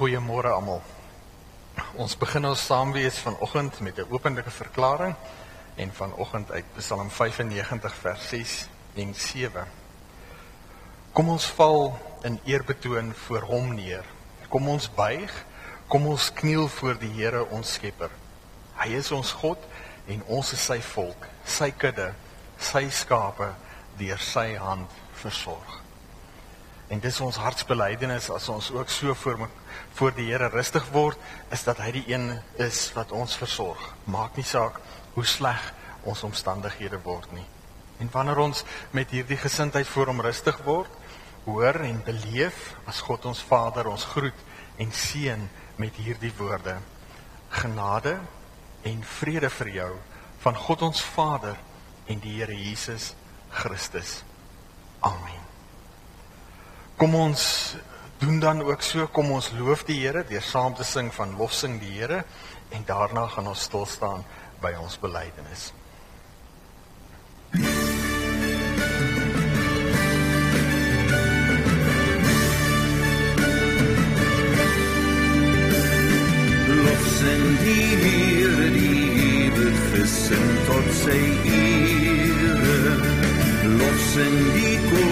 Goeiemôre almal. Ons begin ons saamwees vanoggend met 'n openlike verklaring en vanoggend uit Psalm 95 vers 6 en 7. Kom ons val in eerbetoon voor Hom neer. Kom ons buig, kom ons kniel voor die Here ons Skepper. Hy is ons God en ons is sy volk, sy kudde, sy skape deur sy hand versorg. En dis ons hartsbelydenis as ons ook so voor voor die Here rustig word, is dat hy die een is wat ons versorg. Maak nie saak hoe sleg ons omstandighede word nie. En wanneer ons met hierdie gesindheid voor hom rustig word, hoor en beleef as God ons Vader ons groet en seën met hierdie woorde: Genade en vrede vir jou van God ons Vader en die Here Jesus Christus. Amen. Kom ons doen dan ook so, kom ons loof die Here deur saam te sing van lofsing die Here en daarna gaan ons stil staan by ons belydenis. Lofsing die Here, die ewig gesin tot sy ere. Lofsing die koning,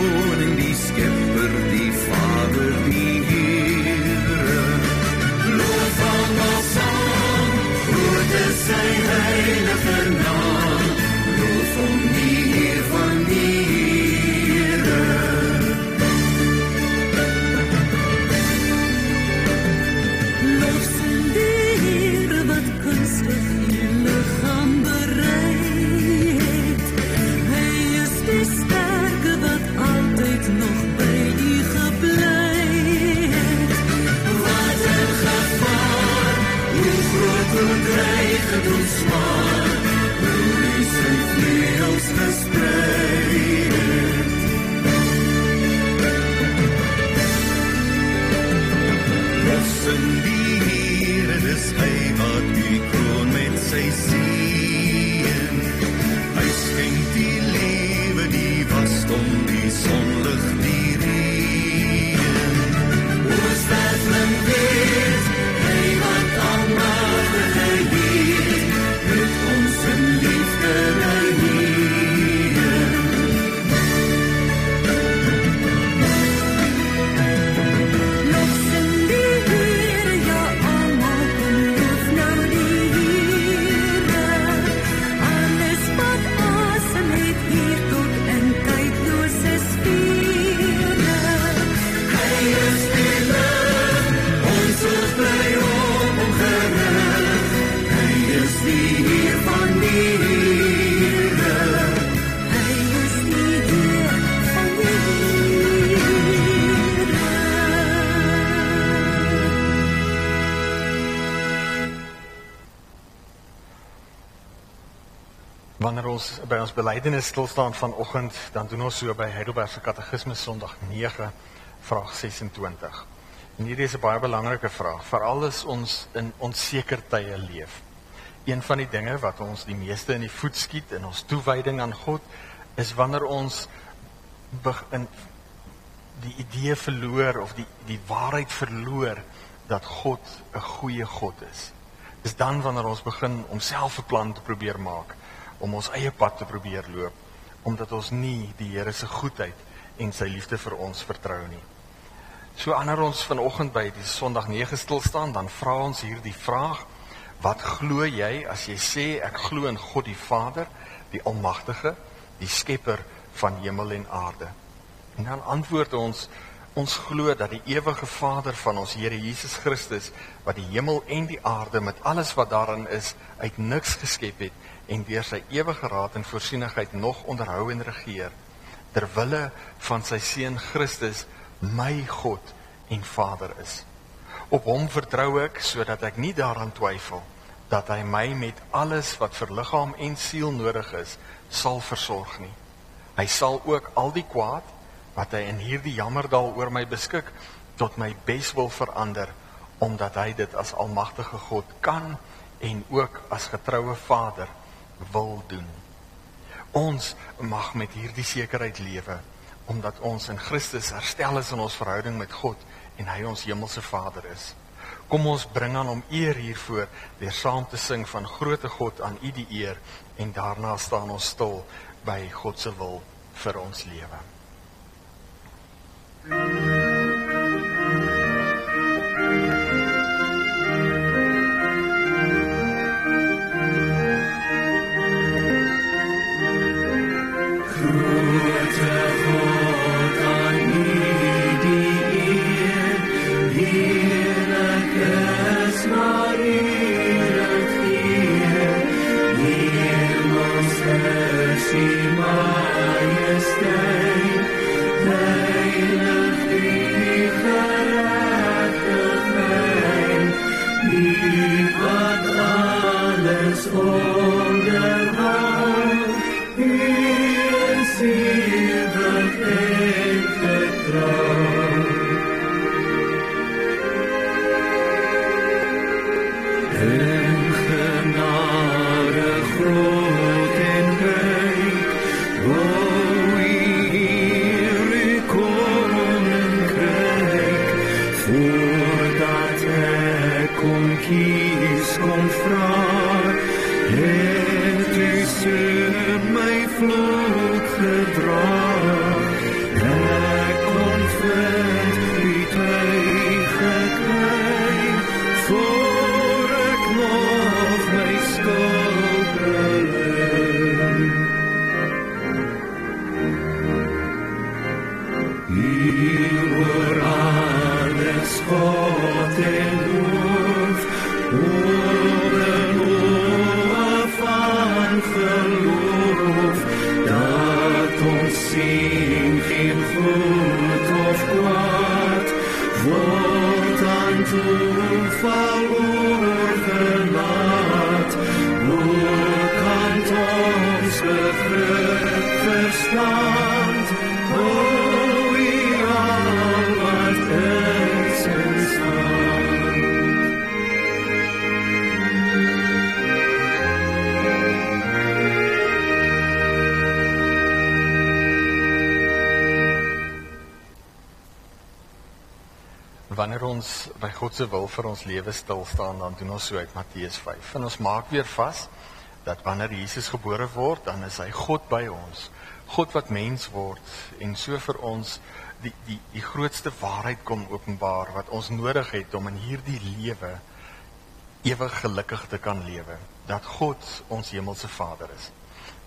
ons belydenis stil staan vanoggend, dan doen ons so by Heidelberg se Katekismes Sondag 9 vraag 26. En hierdie is 'n baie belangrike vraag, veral as ons in onseker tye leef. Een van die dinge wat ons die meeste in die voet skiet in ons toewyding aan God, is wanneer ons begin die idee verloor of die die waarheid verloor dat God 'n goeie God is. Dis dan wanneer ons begin om self 'n plan te probeer maak, om ons eie pad te probeer loop, omdat ons nie die Here se goedheid en sy liefde vir ons vertrou nie. So ander ons vanoggend by die Sondag 9 stil staan, dan vra ons hierdie vraag: Wat glo jy as jy sê ek glo in God die Vader, die Almagtige, die skepper van hemel en aarde? En dan antwoord ons ons glo dat die ewige Vader van ons Here Jesus Christus wat die hemel en die aarde met alles wat daarin is uit niks geskep het en deur sy ewige raad en voorsienigheid nog onderhou en regeer ter wille van sy seun Christus my God en Vader is. Op hom vertrou ek sodat ek nie daaraan twyfel dat hy my met alles wat vir liggaam en siel nodig is sal versorg nie. Hy sal ook al die kwaad wat hy in hierdie jammerdal oor my beskik tot my beswil verander omdat hy dit as almagtige God kan en ook as getroue Vader wil doen. Ons mag met hierdie sekerheid lewe omdat ons in Christus herstel is in ons verhouding met God en hy ons hemelse Vader is. Kom ons bring aan hom eer hiervoor deur saam te sing van groote God aan U die eer en daarna staan ons stil by God se wil vir ons lewe. Voordat Wanneer ons by God se wil vir ons lewe stil staan, dan doen ons so uit Matteus 5. En ons maak weer vas dat wanneer Jesus gebore word, dan is hy God by ons. God wat mens word en so vir ons die die die grootste waarheid kom openbaar wat ons nodig het om in hierdie lewe ewig gelukkig te kan lewe. Dat God ons hemelse Vader is.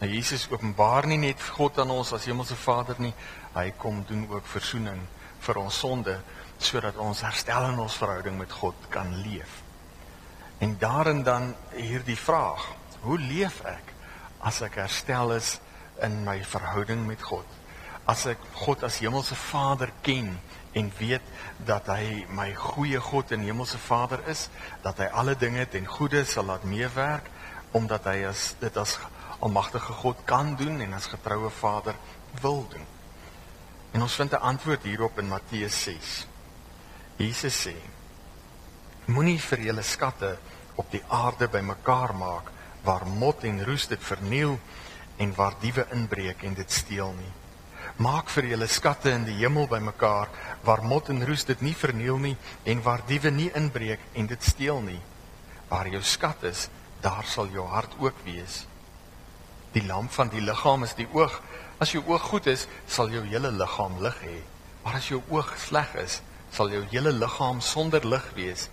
Nou Jesus openbaar nie net God aan ons as hemelse Vader nie, hy kom doen ook verzoening vir ons sonde sodat ons herstel in ons verhouding met God kan leef. En daarin dan hierdie vraag: Hoe leef ek as ek herstel is in my verhouding met God? As ek God as hemelse Vader ken en weet dat hy my goeie God en hemelse Vader is, dat hy alle dinge ten goeie sal laat meewerk omdat hy as dit as almagtige God kan doen en as getroue Vader wil doen. En ons vind 'n antwoord hierop in Matteus 6. Jesus sê: Moenie vir julle skatte op die aarde bymekaar maak waar mot en roes dit verniel en waar diewe inbreek en dit steel nie. Maak vir julle skatte in die hemel bymekaar waar mot en roes dit nie verniel nie en waar diewe nie inbreek en dit steel nie. Waar jou skat is, daar sal jou hart ook wees. Die lamp van die liggaam is die oog. As jou oog goed is, sal jou hele liggaam lig hê. Maar as jou oog sleg is, sal jou hele liggaam sonder lig wees.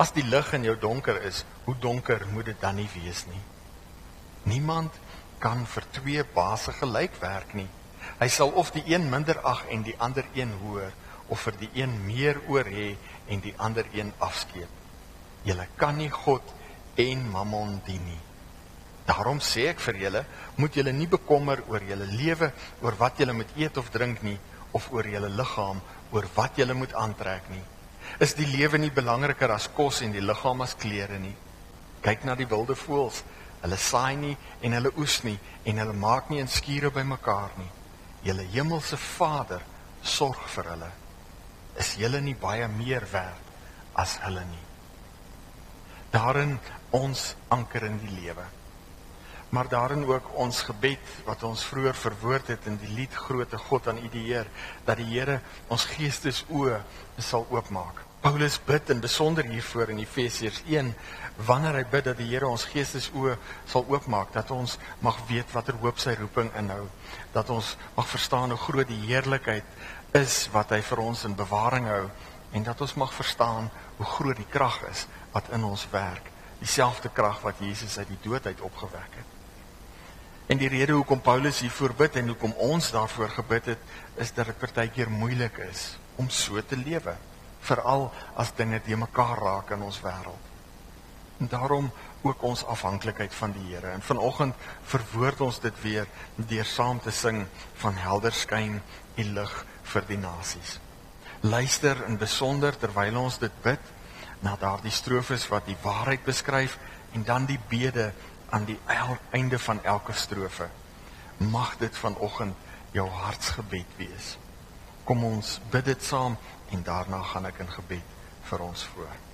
As die lig in jou donker is, hoe donker moet dit dan nie wees nie? Niemand kan vir twee baase gelyk werk nie. Hy sal of die een minder ag en die ander een hoër, of vir die een meer oor hê en die ander een afskeep. Julle kan nie God en Mammon dien nie. Daarom sê ek vir julle, moet julle nie bekommer oor julle lewe, oor wat julle moet eet of drink nie, of oor julle liggaam, oor wat julle moet aantrek nie. Is die lewe nie belangriker as kos en die liggaam as klere nie? Kyk na die wilde voëls. Hulle saai nie en hulle oes nie en hulle maak nie in skure bymekaar nie. Julle hemelse Vader sorg vir hulle. Is julle nie baie meer werd as hulle nie? Daarin ons anker in die lewe. Maar daarin ook ons gebed wat ons vroeër verwoord het in die lied Grote God aan U die Heer dat die Here ons geestesoë sal oopmaak. Paulus bid in besonder hiervoor in Efesiërs 1 wanneer hy bid dat die Here ons geestesoë sal oopmaak dat ons mag weet watter hoop sy roeping inhou dat ons mag verstaan hoe groot die heerlikheid is wat hy vir ons in bewaring hou en dat ons mag verstaan hoe groot die krag is wat in ons werk dieselfde krag wat Jesus uit die dood uit opgewek het En die rede hoekom Paulus hiervoor bid en hoekom ons daarvoor gebid het, is dat dit partykeer moeilik is om so te lewe, veral as dinge te mekaar raak in ons wêreld. En daarom ook ons afhanklikheid van die Here. En vanoggend verwoord ons dit weer deur saam te sing van helder skyn u lig vir die nasies. Luister in besonder terwyl ons dit bid na daardie strofes wat die waarheid beskryf en dan die bede aan die einde van elke strofe. Mag dit vanoggend jou hartsgebed wees. Kom ons bid dit saam en daarna gaan ek in gebed vir ons voor.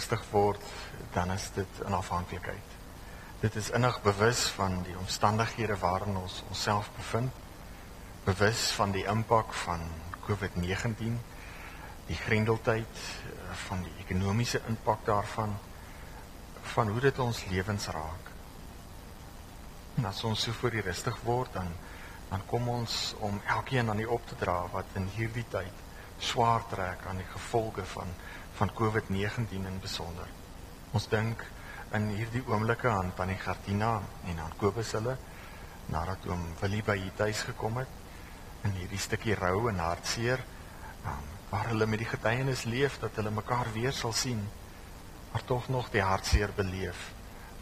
Rustig word, dan is dit in afhanklikheid. Dit is innig bewus van die omstandighede waarin ons onsself bevind, bewus van die impak van COVID-19, die grendeltyd, eh, van die ekonomiese impak daarvan, van hoe dit ons lewens raak. En as ons so voor U rustig word, dan dan kom ons om elkeen aan U op te dra wat in hierdie tyd swaar trek aan die gevolge van van COVID-19 in besonder. Ons dink in hierdie oomblikke aan Tannie Gertina en aan Kobus hulle nadat oom Willie by hier tuis gekom het in hierdie stukkie rou en hartseer um, waar hulle met die getuienis leef dat hulle mekaar weer sal sien maar tog nog die hartseer beleef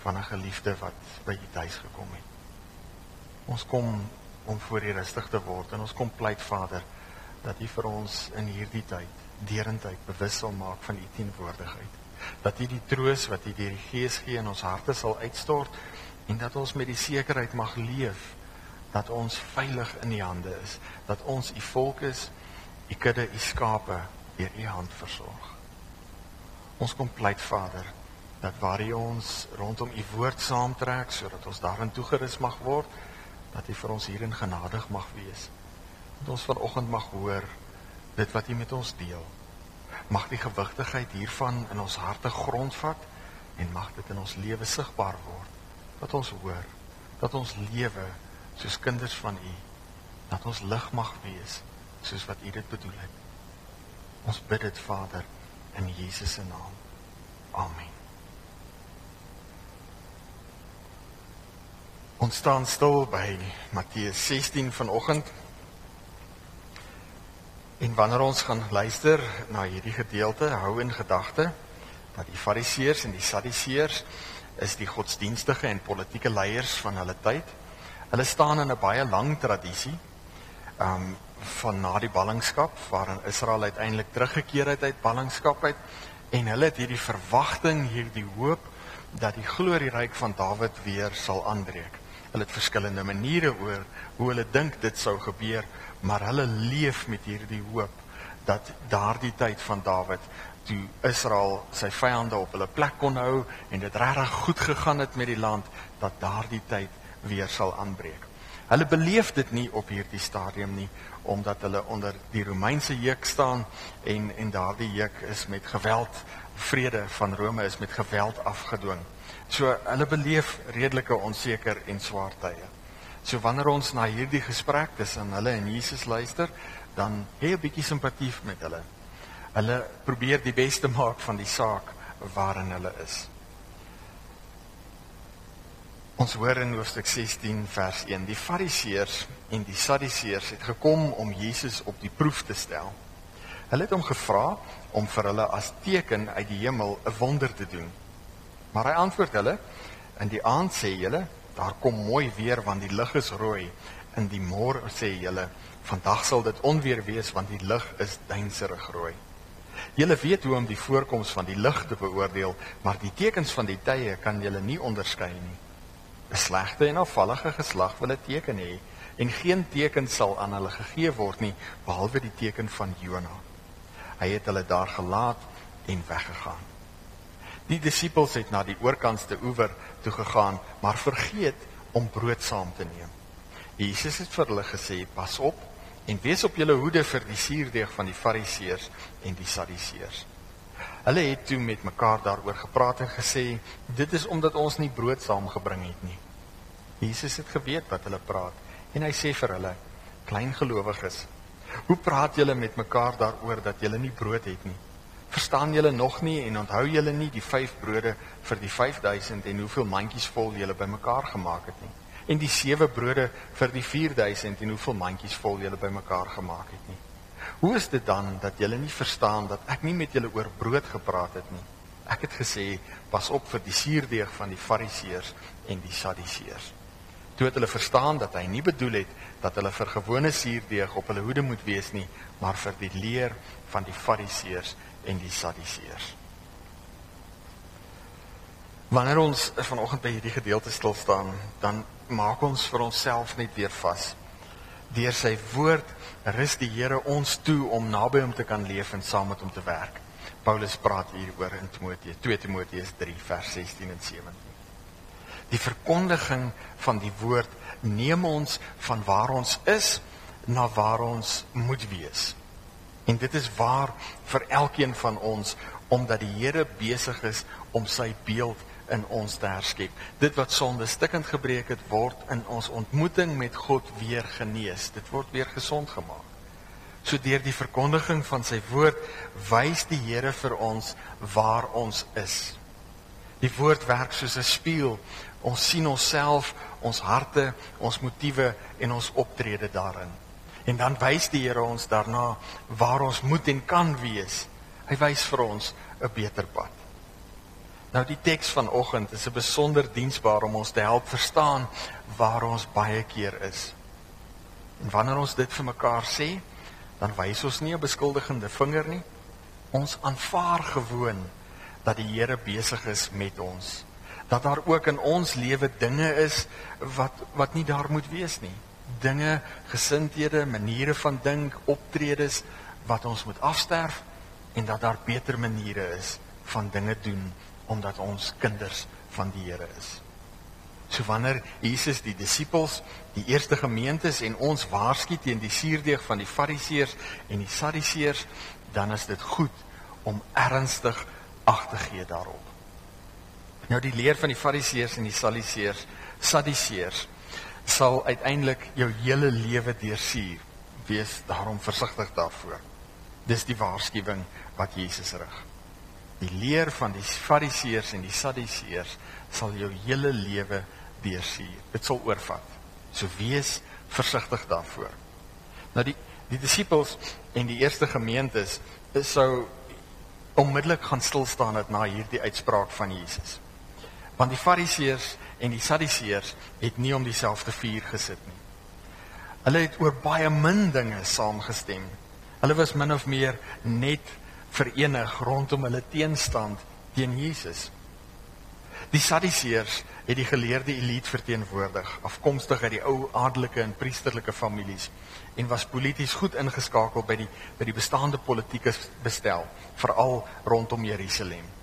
van 'n geliefde wat by u tuis gekom het. Ons kom om voor u rustig te word en ons kom pleit Vader dat u vir ons in hierdie tyd derendheid bewus sal maak van u teenwoordigheid. Dat u die troos wat u deur die Gees gee in ons harte sal uitstort en dat ons met die sekerheid mag leef dat ons veilig in u hande is, dat ons u volk is, u kudde, u skape deur u hand versorg. Ons kom pleit Vader dat waar U ons rondom U woord saamtrek sodat ons daarin toegerus mag word, dat U vir ons hierin genadig mag wees. Dat ons vanoggend mag hoor dit wat U met ons deel. Mag die gewigtigheid hiervan in ons harte grondvat en mag dit in ons lewe sigbaar word. Dat ons hoor dat ons lewe soos kinders van U, dat ons lig mag wees soos wat U dit bedoel het. Ons bid dit Vader in Jesus se naam. Amen. Ons staan stil by Matteus 16 vanoggend. En wanneer ons gaan luister na hierdie gedeelte, hou in gedagte dat die Fariseërs en die Sadduseërs is die godsdienstige en politieke leiers van hulle tyd. Hulle staan in 'n baie lang tradisie um van na die ballingskap waarin Israel uiteindelik teruggekeer het uit ballingskap uit en hulle het hierdie verwagting, hierdie hoop dat die glorieryk van Dawid weer sal aanbreek. Hulle het verskillende maniere oor hoe hulle dink dit sou gebeur, maar hulle leef met hierdie hoop dat daardie tyd van Dawid toe Israel sy vyande op hulle plek kon hou en dit regtig goed gegaan het met die land dat daardie tyd weer sal aanbreek. Hulle beleef dit nie op hierdie stadium nie omdat hulle onder die Romeinse juk staan en en daardie juk is met geweld vrede van Rome is met geweld afgedwing. So hulle beleef redelike onseker en swaar tye. So wanneer ons na hierdie gesprek tussen hulle en Jesus luister, dan hê 'n bietjie simpatie met hulle. Hulle probeer die beste maak van die saak waarin hulle is. Ons hoor in hoofstuk 16 vers 1: Die Fariseërs en die Sadduseërs het gekom om Jesus op die proef te stel. Hulle het hom gevra om vir hulle as teken uit die hemel 'n wonder te doen. Maar hy antwoord hulle: "In die aand sê julle, daar kom mooi weer want die lug is rooi. In die môre sê julle, vandag sal dit onweer wees want die lug is duinserig rooi." Julle weet hoe om die voorkoms van die lig te beoordeel, maar die tekens van die tye kan julle nie onderskei nie. 'n Slegte en afvallige geslag wil 'n teken hê en geen teken sal aan hulle gegee word nie behalwe die teken van Jona. Hy het hulle daar gelaat en weggegaan. Die disippels het na die oorkantste oewer toe gegaan, maar vergeet om brood saam te neem. Jesus het vir hulle gesê: "Pas op en wees op julle hoede vir die suurdeeg van die Fariseërs en die Sadduseërs." Hulle het toe met mekaar daaroor gepraat en gesê: "Dit is omdat ons nie brood saamgebring het nie." Jesus het geweet wat hulle praat en hy sê vir hulle: "Klein gelowiges, hoe praat julle met mekaar daaroor dat julle nie brood het nie?" Verstaan julle nog nie en onthou julle nie die 5 brode vir die 5000 en hoeveel mandjies vol julle bymekaar gemaak het nie? En die 7 brode vir die 4000 en hoeveel mandjies vol julle bymekaar gemaak het nie? Hoe is dit dan dat julle nie verstaan dat ek nie met julle oor brood gepraat het nie? Ek het gesê pas op vir die suurdeeg van die Fariseërs en die Sadduseërs. Toe het hulle verstaan dat hy nie bedoel het dat hulle vir gewone suurdeeg op hulle hoede moet wees nie, maar vir die leer van die Fariseërs en die Sadduseërs. Wanneer ons vanoggend by hierdie gedeelte stil staan, dan maak ons vir onsself net weer vas. Deur sy woord rus die Here ons toe om naby hom te kan leef en saam met hom te werk. Paulus praat hieroor in Timoteus 2 Timoteus 3 vers 16 en 17. Die verkondiging van die woord neem ons van waar ons is na waar ons moet wees. En dit is waar vir elkeen van ons omdat die Here besig is om sy beeld in ons te herskep. Dit wat sonde stikkend gebreek het, word in ons ontmoeting met God weer genees. Dit word weer gesond gemaak. So deur die verkondiging van sy woord wys die Here vir ons waar ons is. Die woord werk soos 'n spieël. Ons sien onsself, ons harte, ons motiewe en ons optrede daarin. En dan wys die Here ons daarna waar ons moet en kan wees. Hy wys vir ons 'n beter pad. Nou die teks vanoggend is 'n besonder diensbaar om ons te help verstaan waar ons baie keer is. En wanneer ons dit vir mekaar sê, dan wys ons nie 'n beskuldigende vinger nie. Ons aanvaar gewoon dat die Here besig is met ons. Dat daar ook in ons lewe dinge is wat wat nie daar moet wees nie. Dinge, gesindhede, maniere van dink, optredes wat ons moet afsterf en dat daar beter maniere is van dinge doen omdat ons kinders van die Here is. So wanneer Jesus die disippels, die eerste gemeentes en ons waarsku teen die suurdeeg van die Fariseërs en die Sadduseërs, dan is dit goed om ernstig ag te gee daarop. Nou die leer van die Fariseërs en die Sadduseërs, Sadduseërs sal uiteindelik jou hele lewe deursuur. Wees daarom versigtig daarvoor. Dis die waarskuwing wat Jesus rig. Die leer van die Fariseërs en die Sadduseërs sal jou hele lewe deursuur. Dit sal oorvat. So wees versigtig daarvoor. Nou die die disippels en die eerste gemeentes is sou onmiddellik gaan stil staan het na hierdie uitspraak van Jesus. Want die Fariseërs en die Sadduseërs het nie om dieselfde vuur gesit nie. Hulle het oor baie min dinge saamgestem. Hulle was min of meer net verenig rondom hulle teenstand teen Jesus. Die Sadduseërs het die geleerde elite verteenwoordig, afkomstig uit die ou adelike en priesterlike families en was polities goed ingeskakel by die by die bestaande politieke bestel, veral rondom Jerusalem.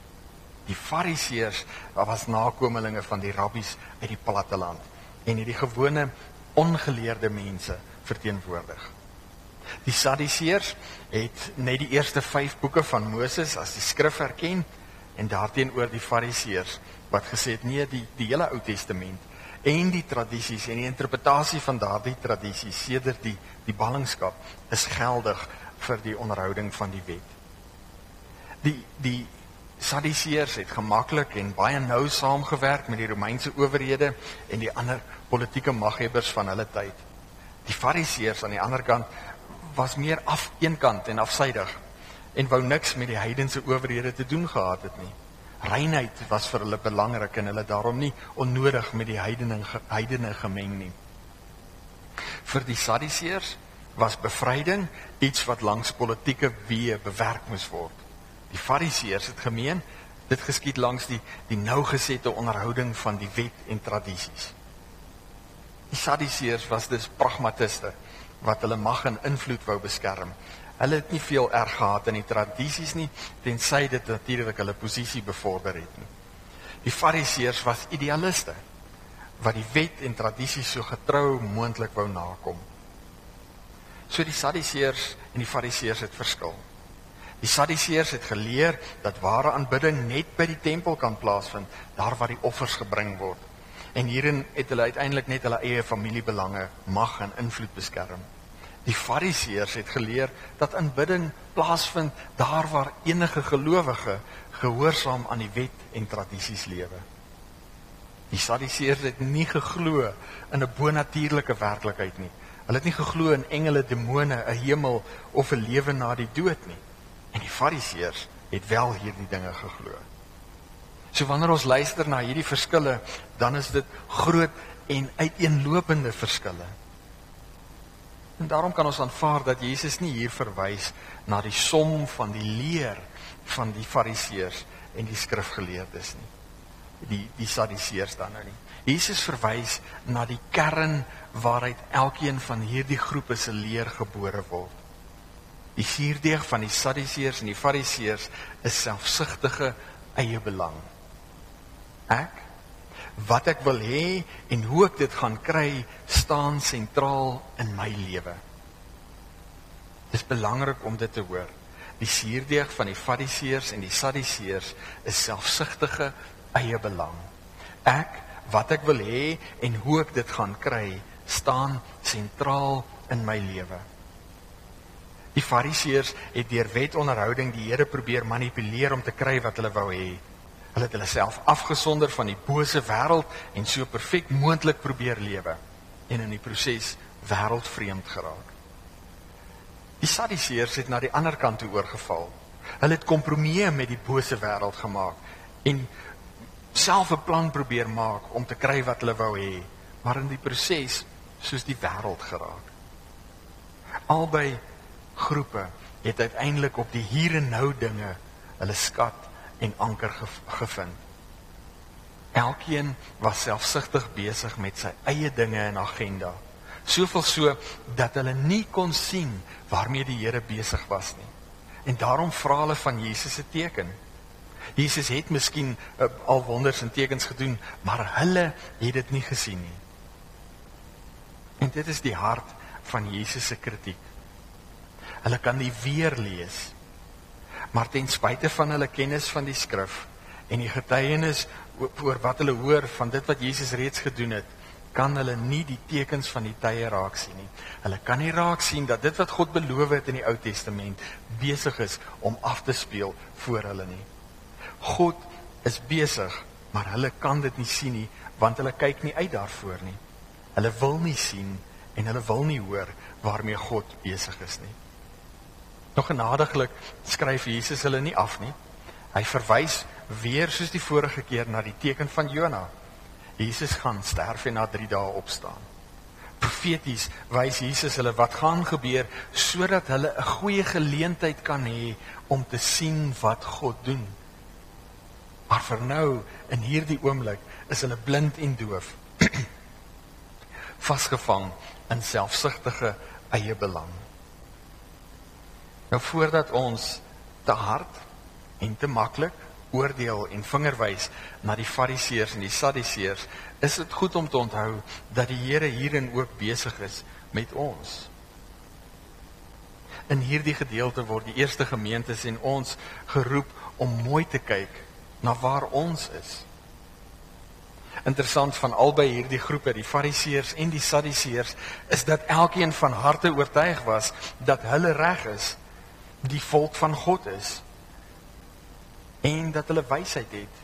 Die Fariseërs was nakommelinge van die rabbies uit die platteland en het die gewone ongeleerde mense verteenwoordig. Die Sadduseërs het net die eerste 5 boeke van Moses as die skrif erken en daarteenoor die Fariseërs wat gesê het nee die die hele Ou Testament en die tradisies en die interpretasie van daardie tradisies sedert die die ballingskap is geldig vir die onderhouding van die wet. Die die Sadduseërs het gemaklik en baie nou saamgewerk met die Romeinse owerhede en die ander politieke maghebbers van hulle tyd. Die Fariseërs aan die ander kant was meer af eenkant en afsydig en wou niks met die heidense owerhede te doen gehad het nie. Reinheid was vir hulle belangrik en hulle daarom nie onnodig met die heidene heidene gemeng nie. Vir die Sadduseërs was bevryding iets wat langs politieke weë bewerk moes word. Die Fariseërs het gemeen dit geskied langs die die nougesette onderhouding van die wet en tradisies. Die Sadduseërs was dus pragmatiste wat hulle mag en invloed wou beskerm Hulle het nie veel erg gehad in die tradisies nie, tensy dit natuurlik hulle posisie bevorder het nie. Die Fariseërs was idealiste wat die wet en tradisies so getrou moontlik wou nakom. So die Sadduseërs en die Fariseërs het verskil. Die Sadduseërs het geleer dat ware aanbidding net by die tempel kan plaasvind, daar waar die offers gebring word. En hierin het hulle uiteindelik net hulle eie familiebelange, mag en invloed beskerm. Die Fariseërs het geleer dat aanbidding plaasvind daar waar enige gelowige gehoorsaam aan die wet en tradisies lewe. Die Sadduseërs het nie geglo in 'n bonatuurlike werklikheid nie. Hulle het nie geglo in engele, demone, 'n hemel of 'n lewe na die dood nie. En die Fariseërs het wel hierdie dinge geglo. So wanneer ons luister na hierdie verskille, dan is dit groot en uiteenlopende verskille. En daarom kan ons aanvaar dat Jesus nie hier verwys na die som van die leer van die Fariseërs en die skrifgeleerdes nie. Die die Sadduseërs dan nou nie. Jesus verwys na die kern waaruit elkeen van hierdie groepe se leer gebore word. Die suurdeeg van die Sadduseërs en die Fariseërs is selfsugtige eie belang. Ek wat ek wil hê en hoe ek dit gaan kry staan sentraal in my lewe. Dit is belangrik om dit te hoor. Die suurdeeg van die Fariseërs en die Sadduseërs is selfsugtige eie belang. Ek wat ek wil hê en hoe ek dit gaan kry staan sentraal in my lewe. Die Fariseërs het deur wetonderhouding die Here probeer manipuleer om te kry wat hulle wou hê. Hulle het hulle self afgesonder van die bose wêreld en so perfek moontlik probeer lewe en in die proses wêreldvreemd geraak. Die Sadduseërs het na die ander kant toe oorgeval. Hulle het kompromieë met die bose wêreld gemaak en self 'n plan probeer maak om te kry wat hulle wou hê, maar in die proses soos die wêreld geraak. Albei groepe het uiteindelik op die hier en nou dinge hulle skat en anker gev gevind. Elkeen was selfsugtig besig met sy eie dinge en agenda. Soveel so dat hulle nie kon sien waarmee die Here besig was nie. En daarom vra hulle van Jesus se teken. Jesus het miskien uh, al wonders en tekens gedoen, maar hulle het dit nie gesien nie. En dit is die hart van Jesus se kritiek. Hulle kan nie weer lees. Maar ten spyte van hulle kennis van die skrif en die getuienis oor wat hulle hoor van dit wat Jesus reeds gedoen het, kan hulle nie die tekens van die tye raak sien nie. Hulle kan nie raak sien dat dit wat God beloof het in die Ou Testament besig is om af te speel voor hulle nie. God is besig, maar hulle kan dit nie sien nie want hulle kyk nie uit daarvoor nie. Hulle wil nie sien en hulle wil nie hoor waarmee God besig is nie. Nog genadiglik skryf Jesus hulle nie af nie. Hy verwys weer soos die vorige keer na die teken van Jona. Jesus gaan sterf en na 3 dae opstaan. Profeties wys Jesus hulle wat gaan gebeur sodat hulle 'n goeie geleentheid kan hê om te sien wat God doen. Maar vir nou in hierdie oomblik is hulle blind en doof. Vasgevang in selfsugtige eie belang. Nou voordat ons te hard en te maklik oordeel en vingerwys na die fariseërs en die sadduseërs, is dit goed om te onthou dat die Here hierin ook besig is met ons. In hierdie gedeelte word die eerste gemeentes en ons geroep om mooi te kyk na waar ons is. Interessant van albei hierdie groepe, die fariseërs en die sadduseërs, is dat elkeen van harte oortuig was dat hulle reg is, die volk van God is en dat hulle wysheid het.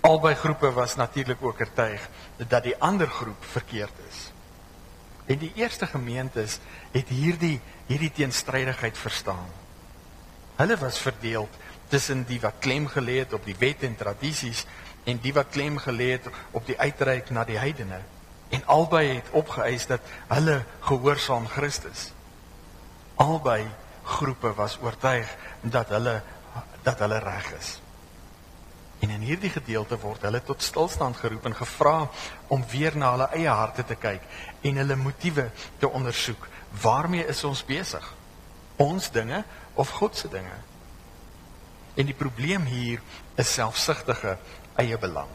Albei groepe was natuurlik ook oortuig dat die ander groep verkeerd is. En die eerste gemeentes het hierdie hierdie teenstrydigheid verstaan. Hulle was verdeel tussen die wat klem gelê het op die wet en tradisies en die wat klem gelê het op die uitreik na die heidene. En albei het opgeëis dat hulle gehoorsaam Christus. Albei groepe was oortuig dat hulle dat hulle reg is. En in hierdie gedeelte word hulle tot stilstand geroep en gevra om weer na hulle eie harte te kyk en hulle motiewe te ondersoek. Waarmee is ons besig? Ons dinge of God se dinge? En die probleem hier is selfsugtige eie belang.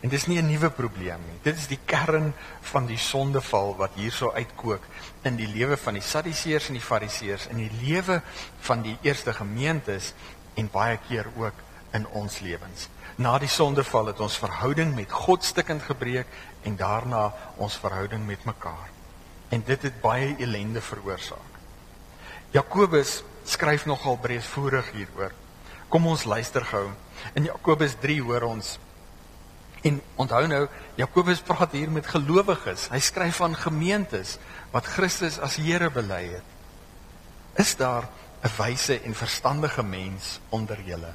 En dis nie 'n nuwe probleem nie. Dit is die kern van die sondeval wat hierso uitkook in die lewe van die Sadduseërs en die Fariseërs, in die lewe van die eerste gemeentes en baie keer ook in ons lewens. Na die sondeval het ons verhouding met God stukkend gebreek en daarna ons verhouding met mekaar. En dit het baie ellende veroorsaak. Jakobus skryf nogal breedvoerig hieroor. Kom ons luister gou. In Jakobus 3 hoor ons En onthou nou, Jakobus praat hier met gelowiges. Hy skryf aan gemeentes wat Christus as Here bely het. Is daar 'n wyse en verstandige mens onder julle?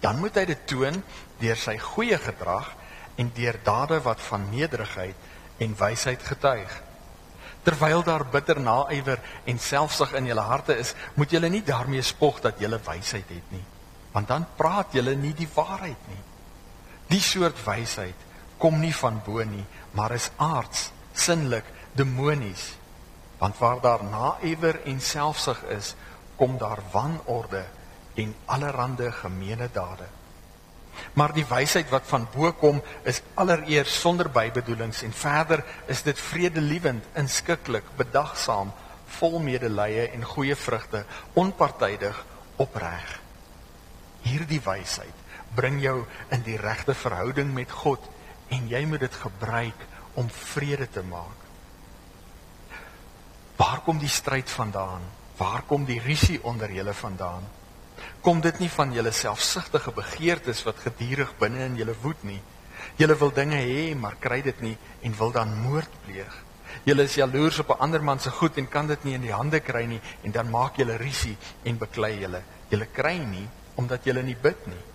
Dan moet hy dit toon deur sy goeie gedrag en deur dade wat van nederigheid en wysheid getuig. Terwyl daar bitter naaiwer en selfsug in julle harte is, moet julle nie daarmee spog dat julle wysheid het nie, want dan praat julle nie die waarheid nie. Die soort wysheid kom nie van bo nie, maar is aards, sinlik, demonies. Want waar daar naewer en selfsug is, kom daar wanorde en allerlei gemeene dade. Maar die wysheid wat van bo kom, is allereers sonder bybedoelings en verder is dit vredelewend, inskikkelik, bedagsaam, vol medelee en goeie vrugte, onpartydig, opreg. Hierdie wysheid bring jou in die regte verhouding met God en jy moet dit gebruik om vrede te maak. Waar kom die stryd vandaan? Waar kom die rusie onder julle vandaan? Kom dit nie van julle selfsugtige begeertes wat gedurig binne in julle woed nie? Julle wil dinge hê, maar kry dit nie en wil dan moord pleeg. Julle is jaloers op 'n ander man se goed en kan dit nie in die hande kry nie en dan maak julle rusie en beklei julle. Julle kry nie omdat julle nie bid nie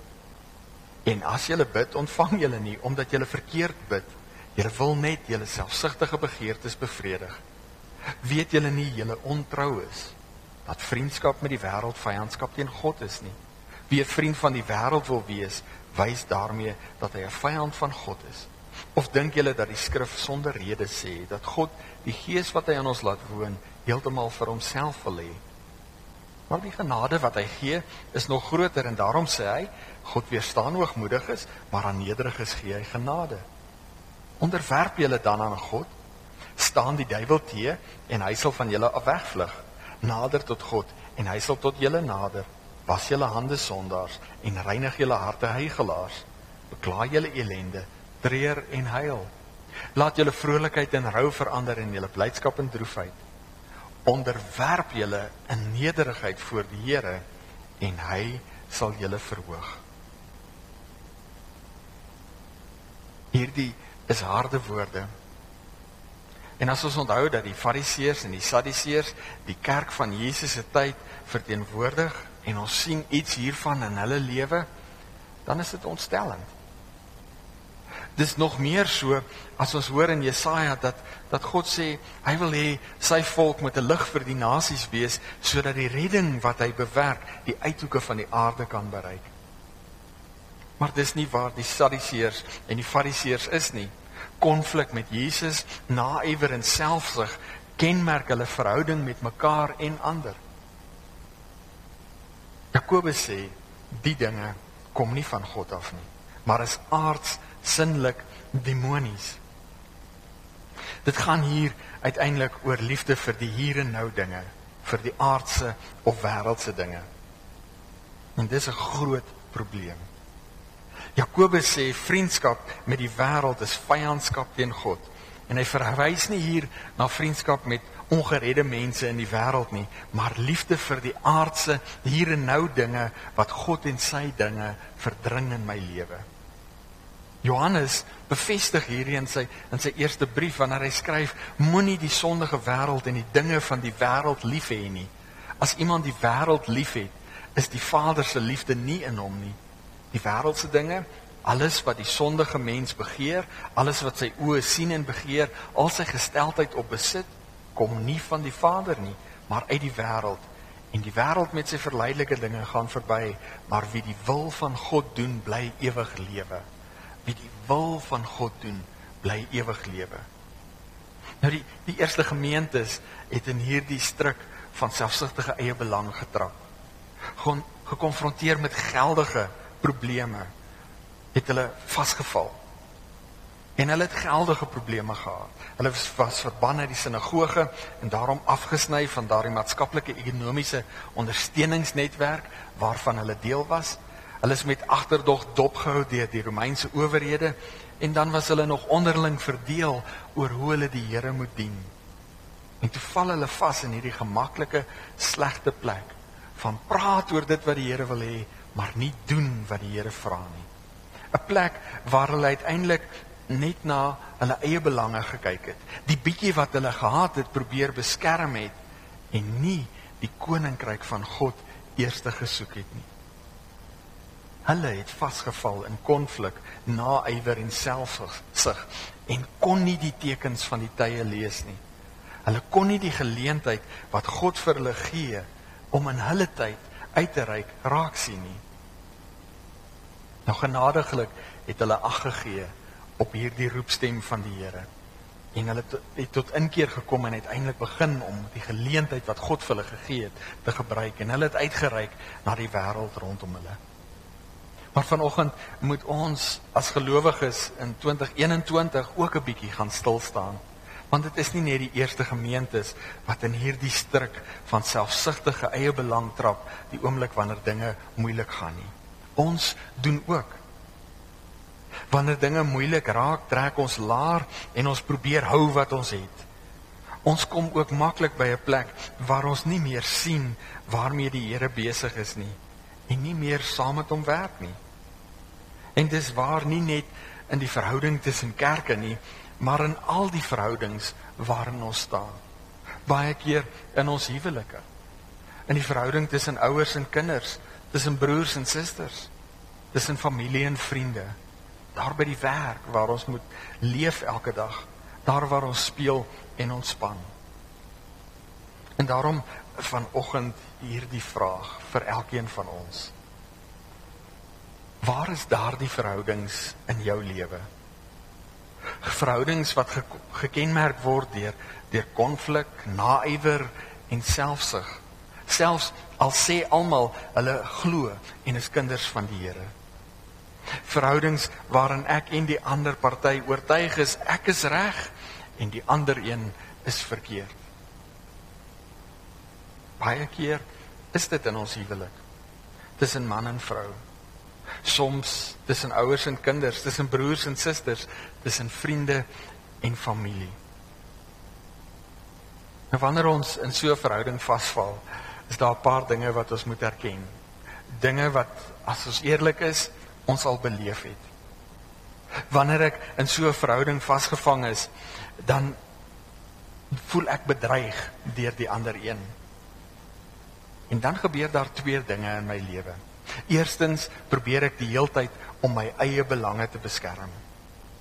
En as julle bid, ontvang julle nie omdat julle verkeerd bid. Julle wil net julle selfsugtige begeertes bevredig. Weet julle nie julle ontrou is dat vriendskap met die wêreld vyandskap teen God is nie? Wie 'n vriend van die wêreld wil wees, wys daarmee dat hy 'n vyand van God is. Of dink julle dat die skrif sonder rede sê dat God die gees wat hy aan ons laat woon heeltemal vir homself wil hê? Maar die genade wat hy gee is nog groter en daarom sê hy God weerstaan hoogmoediges, maar aan nederiges gee hy genade. Onderwerp julle dan aan God. Staan die duiwel teë en hy sal van julle af wegvlug. Nader tot God en hy sal tot julle nader. Was julle hande sondaars en reinig julle harte heiligelaars. Bekla julle elende, treur en huil. Laat julle vrolikheid in rou verander en julle blydskap in droefheid. Onderwerp julle in nederigheid voor die Here en hy sal julle verhoog. Hierdie is harde woorde. En as ons onthou dat die Fariseërs en die Sadduseërs die kerk van Jesus se tyd verteenwoordig en ons sien iets hiervan in hulle lewe, dan is dit ontstellend. Dis nog meer so as ons hoor in Jesaja dat dat God sê hy wil hê sy volk moet 'n lig vir die nasies wees sodat die redding wat hy bewerk die uithoeke van die aarde kan bereik. Maar dis nie waar die Sadduseërs en die Fariseërs is nie. Konflik met Jesus, naaiwer en selfsug kenmerk hulle verhouding met mekaar en ander. Jakobus sê die dinge kom nie van God af nie, maar is aards, sinlik, demonies. Dit gaan hier uiteindelik oor liefde vir die hier en nou dinge, vir die aardse of wêreldse dinge. En dis 'n groot probleem. Jakobus sê vriendskap met die wêreld is vyandskap teen God. En hy verwys nie hier na vriendskap met ongeredde mense in die wêreld nie, maar liefde vir die aardse hier en nou dinge wat God en sy dinge verdring in my lewe. Johannes bevestig hierdie in sy in sy eerste brief wanneer hy skryf: Moenie die sondige wêreld en die dinge van die wêreld lief hê nie. As iemand die wêreld liefhet, is die Vader se liefde nie in hom nie. Die wêreldse dinge, alles wat die sondige mens begeer, alles wat sy oë sien en begeer, al sy gesteldheid op besit, kom nie van die Vader nie, maar uit die wêreld. En die wêreld met sy verleidelike dinge gaan verby, maar wie die wil van God doen, bly ewig lewe wil van God doen, bly ewig lewe. Nou die die eerste gemeentes het in hierdie struik van selfsugtige eie belang getrap. Gewoon gekonfronteer met geldige probleme het hulle vasgeval. En hulle het geldige probleme gehad. Hulle was, was verbann uit die sinagoge en daarom afgesny van daardie maatskaplike ekonomiese ondersteuningsnetwerk waarvan hulle deel was. Hulle is met agterdog dopgehou deur die Romeinse owerhede en dan was hulle nog onderling verdeel oor hoe hulle die Here moet dien. En toe val hulle vas in hierdie gemaklike slegte plek van praat oor dit wat die Here wil hê, maar nie doen wat die Here vra nie. 'n Plek waar hulle uiteindelik net na hulle eie belange gekyk het. Die bietjie wat hulle gehad het, probeer beskerm het en nie die koninkryk van God eers gesoek het nie. Hulle het vasgeval in konflik, naaiwer en selfsug en kon nie die tekens van die tye lees nie. Hulle kon nie die geleentheid wat God vir hulle gee om in hulle tyd uit te reik raak sien nie. Nou genadiglik het hulle ag gegee op hierdie roepstem van die Here. En hulle het tot inkeer gekom en uiteindelik begin om die geleentheid wat God vir hulle gegee het te gebruik en hulle het uitgereik na die wêreld rondom hulle. Maar vanoggend moet ons as gelowiges in 2021 ook 'n bietjie gaan stil staan. Want dit is nie net die eerste gemeentes wat in hierdie struik van selfsugtige eie belang trap die oomblik wanneer dinge moeilik gaan nie. Ons doen ook. Wanneer dinge moeilik raak, trek ons laar en ons probeer hou wat ons het. Ons kom ook maklik by 'n plek waar ons nie meer sien waarmee die Here besig is nie en nie meer saam met hom werk nie. En dis waar nie net in die verhouding tussen kerke nie, maar in al die verhoudings waarin ons staan. Baie keer in ons huwelike. In die verhouding tussen ouers en kinders, tussen broers en susters. tussen familie en vriende, daar by die werk waar ons moet leef elke dag, daar waar ons speel en ontspan. En daarom vanoggend hierdie vraag vir elkeen van ons. Waar is daardie verhoudings in jou lewe? Verhoudings wat ge gekenmerk word deur deur konflik, naaiwer en selfsug. Selfs al sê almal hulle glo en is kinders van die Here. Verhoudings waarin ek en die ander party oortuig is ek is reg en die ander een is verkeerd. Baie keer is dit in ons huwelik tussen man en vrou soms tussen ouers en kinders, tussen broers en susters, tussen vriende en familie. En wanneer ons in so 'n verhouding vasval, is daar 'n paar dinge wat ons moet erken. Dinge wat as ons eerlik is, ons al beleef het. Wanneer ek in so 'n verhouding vasgevang is, dan voel ek bedreig deur die ander een. En dan gebeur daar twee dinge in my lewe. Eerstens probeer ek die heeltyd om my eie belange te beskerm.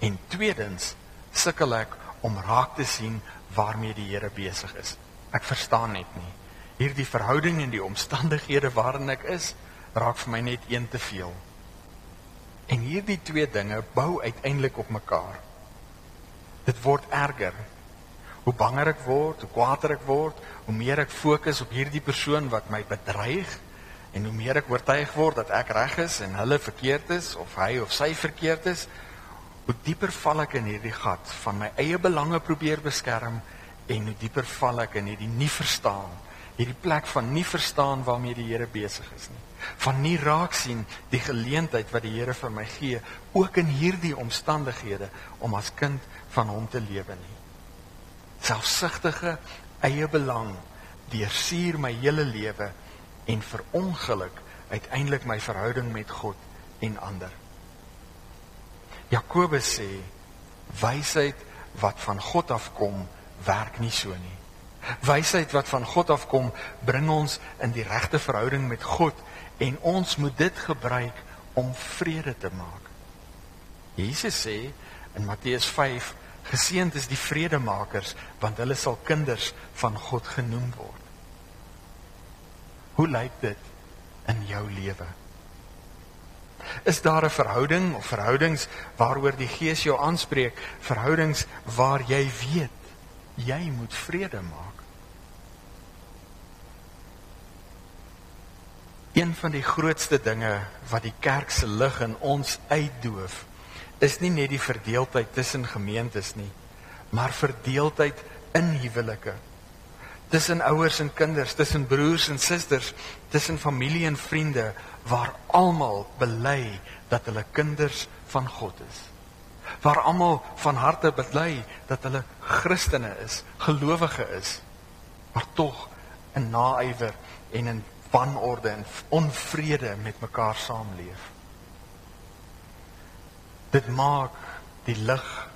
En tweedens sukkel ek om raak te sien waarmee die Here besig is. Ek verstaan net nie. Hierdie verhouding en die omstandighede waarin ek is, raak vir my net een te veel. En hierdie twee dinge bou uiteindelik op mekaar. Dit word erger. Hoe banger ek word, hoe kwaader ek word, hoe meer ek fokus op hierdie persoon wat my bedreig En hoe meer ek oortuig word dat ek reg is en hulle verkeerd is of hy of sy verkeerd is, hoe dieper val ek in hierdie gat van my eie belange probeer beskerm en hoe dieper val ek in hierdie nie verstaan, hierdie plek van nie verstaan waarmee die Here besig is nie. Van nie raak sien die geleentheid wat die Here vir my gee ook in hierdie omstandighede om as kind van hom te lewe nie. Selfsugtige eie belang deursuur my hele lewe en verongeluk uiteindelik my verhouding met God en ander. Jakobus sê wysheid wat van God afkom werk nie so nie. Wysheid wat van God afkom bring ons in die regte verhouding met God en ons moet dit gebruik om vrede te maak. Jesus sê in Matteus 5 geseënd is die vredemakers want hulle sal kinders van God genoem word. Hoe lyk dit in jou lewe? Is daar 'n verhouding of verhoudings waaroor die Gees jou aanspreek, verhoudings waar jy weet jy moet vrede maak? Een van die grootste dinge wat die kerk se lig in ons uitdoof, is nie net die verdeeldheid tussen gemeentes nie, maar verdeeldheid in huwelike tussen ouers en kinders, tussen broers en susters, tussen familie en vriende waar almal bely dat hulle kinders van God is. Waar almal van harte bely dat hulle Christene is, gelowige is, maar tog in naaiwer en in wanorde en onvrede met mekaar saamleef. Dit maak die lig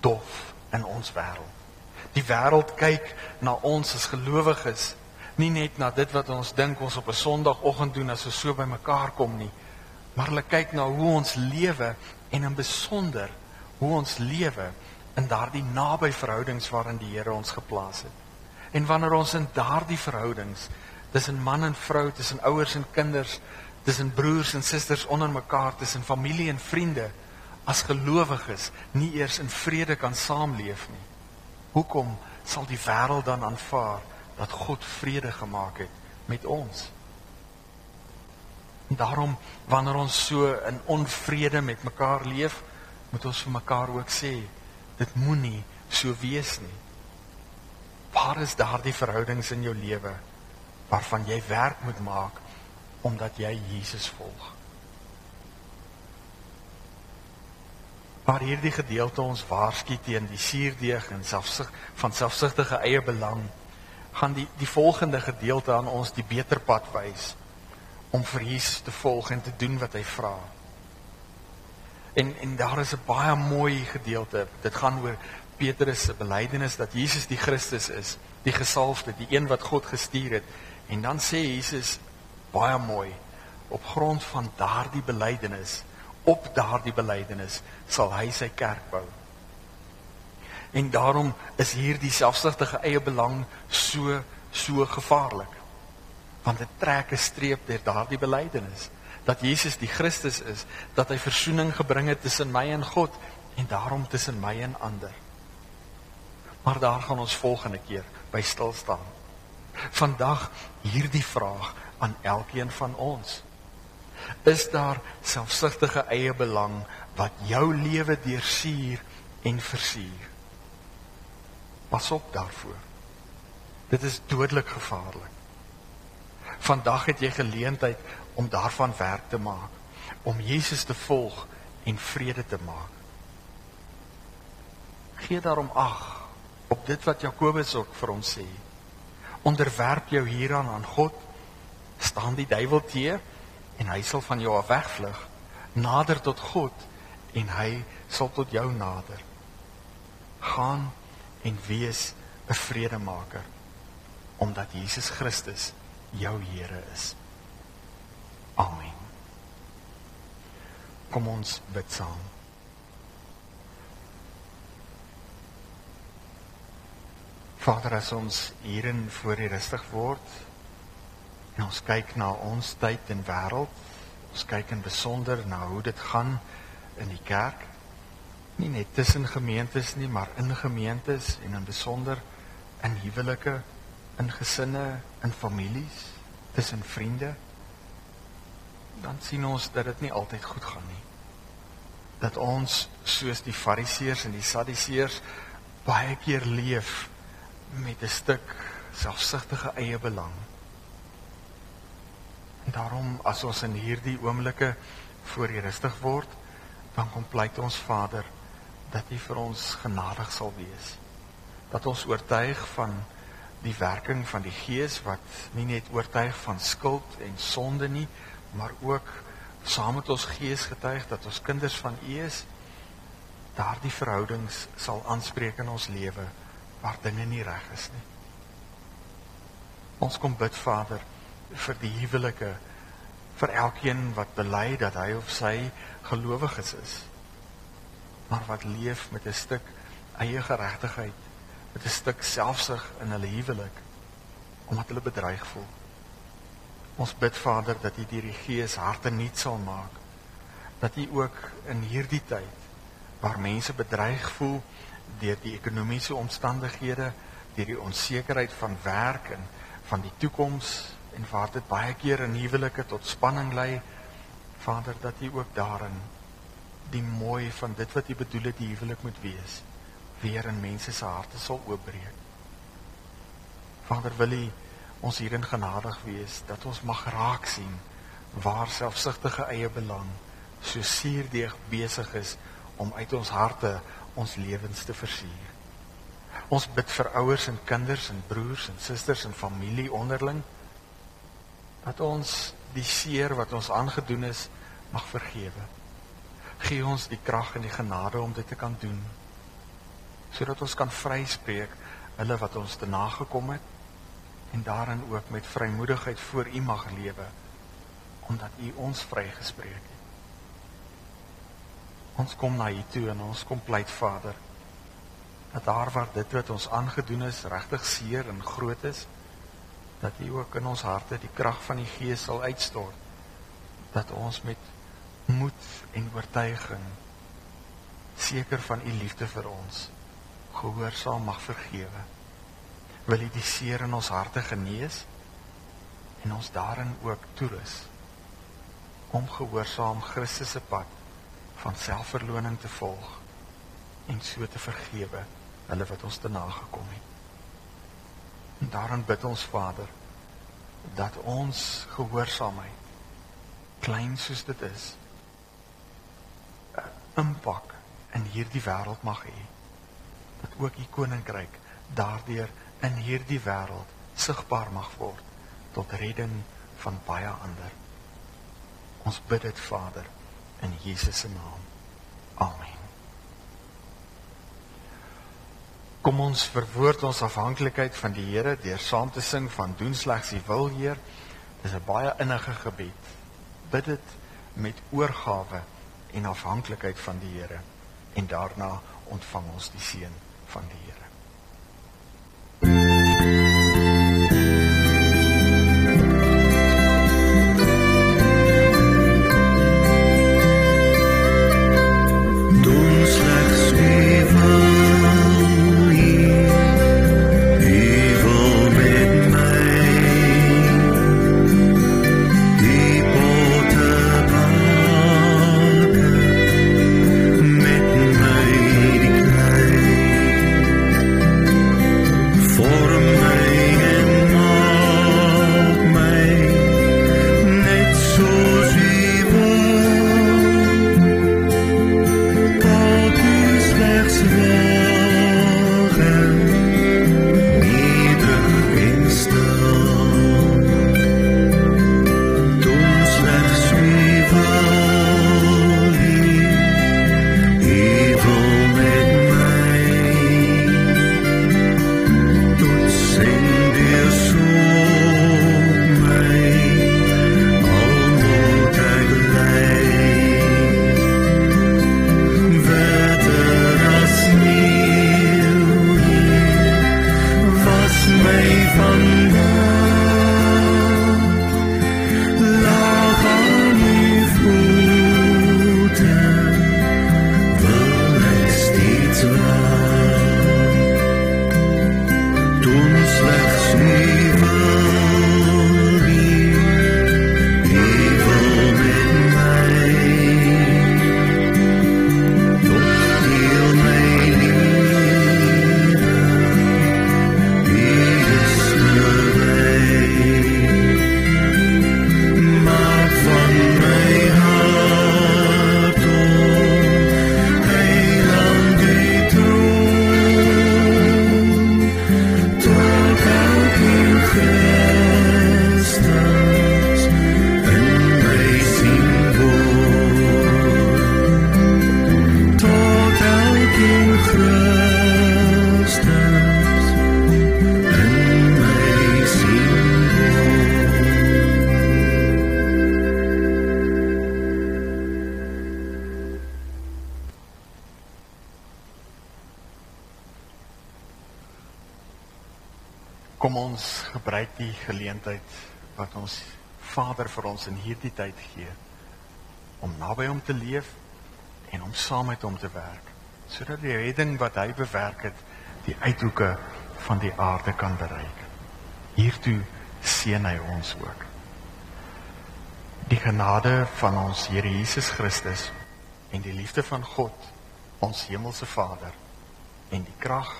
dof in ons wêreld. Die wêreld kyk na ons as gelowiges, nie net na dit wat ons dink ons op 'n Sondagoggend doen as ons so bymekaar kom nie, maar hulle kyk na hoe ons lewe en in besonder hoe ons lewe in daardie naby verhoudings waarin die Here ons geplaas het. En wanneer ons in daardie verhoudings tussen man en vrou, tussen ouers en kinders, tussen broers en susters onder mekaar, tussen familie en vriende as gelowiges nie eers in vrede kan saamleef nie Hoekom sal die wêreld dan aanvaar dat God vrede gemaak het met ons? En daarom wanneer ons so in onvrede met mekaar leef, moet ons vir mekaar ook sê dit moenie so wees nie. Waar is daardie verhoudings in jou lewe waarvan jy werk moet maak omdat jy Jesus volg? Waar hierdie gedeelte ons waarsku teen die suurdeeg en selfsug van selfsugtige eie belang gaan die die volgende gedeelte aan ons die beter pad wys om vir Jesus te volg en te doen wat hy vra. En en daar is 'n baie mooi gedeelte. Dit gaan oor Petrus se belydenis dat Jesus die Christus is, die gesalfde, die een wat God gestuur het. En dan sê Jesus baie mooi: op grond van daardie belydenis, op daardie belydenis sal hy sy kerk bou. En daarom is hierdie selfsugtige eie belang so so gevaarlik. Want dit trek 'n streep deur daardie belydenis dat Jesus die Christus is, dat hy verzoening gebring het tussen my en God en daarom tussen my en ander. Maar daar gaan ons volgende keer by stil staan. Vandag hierdie vraag aan elkeen van ons. Is daar selfsugtige eie belang wat jou lewe deursuur en versuur? Pas op daarvoor. Dit is dodelik gevaarlik. Vandag het jy geleentheid om daarvan werk te maak, om Jesus te volg en vrede te maak. Gee daarom ag op dit wat Jakobus ook vir ons sê. Onderwerp jou hieraan aan God. Staan die duiwel teë en hy sal van jou af wegvlug. Nader tot God en hy sal tot jou nader. Gaan en wees 'n vredemaker omdat Jesus Christus jou Here is. Amen. Kom ons bid saam. Vader, as ons hierin voor U rustig word en ons kyk na ons tyd en wêreld, ons kyk in besonder na hoe dit gaan in die kerk, nie net tussen gemeentes nie, maar in gemeentes en in besonder in huwelike, in gesinne, in families, tussen vriende, dan sien ons dat dit nie altyd goed gaan nie. Dat ons soos die fariseërs en die sadduseërs baie keer leef met 'n stuk selfsugtige eie belang. En daarom as ons in hierdie oomblikke voor U rustig word, dan kom pleit ons Vader dat U vir ons genadig sal wees. Dat ons oortuig van die werking van die Gees wat nie net oortuig van skuld en sonde nie, maar ook saam met ons Gees getuig dat ons kinders van U is. Daardie verhoudings sal aanspreek in ons lewe waar dinge nie reg is nie. Ons kom bid Vader vir die huwelike vir elkeen wat bely dat hy of sy gelowiges is maar wat leef met 'n stuk eie geregtigheid met 'n stuk selfsug in hulle huwelik omdat hulle bedreig voel. Ons bid Vader dat U deur die Gees harte nuut sal maak dat U ook in hierdie tyd waar mense bedreig voel deur die ekonomiese omstandighede, deur die onsekerheid van werk en van die toekoms en waar dit baie keer in huwelike tot spanning lei, Vader, dat U ook daarin die mooi van dit wat U bedoel het die huwelik moet wees, weer in mense se harte sal oopbreek. Vader, wil U ons hierin genadig wees dat ons mag raak sien waar selfsugtige eie belang so suurdeeg besig is om uit ons harte ons lewens te versier. Ons bid vir ouers en kinders en broers en susters en familie onderling dat ons die seer wat ons aangedoen is mag vergewe. Gee ons die krag en die genade om dit te kan doen sodat ons kan vryspreek hulle wat ons te nagekom het en daarin ook met vrymoedigheid voor U mag lewe omdat U ons vrygespreek het. Ons kom na U toe en ons kom pleit Vader dat daar waar dit wat ons aangedoen is regtig seer en groot is dat U ook in ons harte die krag van die Gees sal uitstort dat ons met moed en oortuiging seker van U liefde vir ons gehoorsaam mag vergewe wil U die seer in ons harte genees en ons daarin ook toerus om gehoorsaam Christus se pad van selfverloning te volg en so te vergewe hulle wat ons te nagekom het. En daarin bid ons Vader dat ons gehoorsaamheid klein soos dit is 'n impak in hierdie wêreld mag hê. Dat ook u koninkryk daardeur in hierdie wêreld sigbaar mag word tot redding van baie ander. Ons bid dit Vader in Jesus se naam. Amen. Kom ons verwoord ons afhanklikheid van die Here deur saam te sing van doen slegs U wil, Heer. Dis 'n baie innige gebed. Bid dit met oorgawe en afhanklikheid van die Here en daarna ontvang ons die seën van die Here. hom te leef en om saam met hom te werk sodat die redding wat hy bewerk het die uithoeke van die aarde kan bereik. Hiertoe seën hy ons ook. Die genade van ons Here Jesus Christus en die liefde van God, ons hemelse Vader en die krag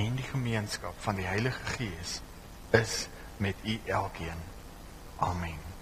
en die gemeenskap van die Heilige Gees is met u elkeen. Amen.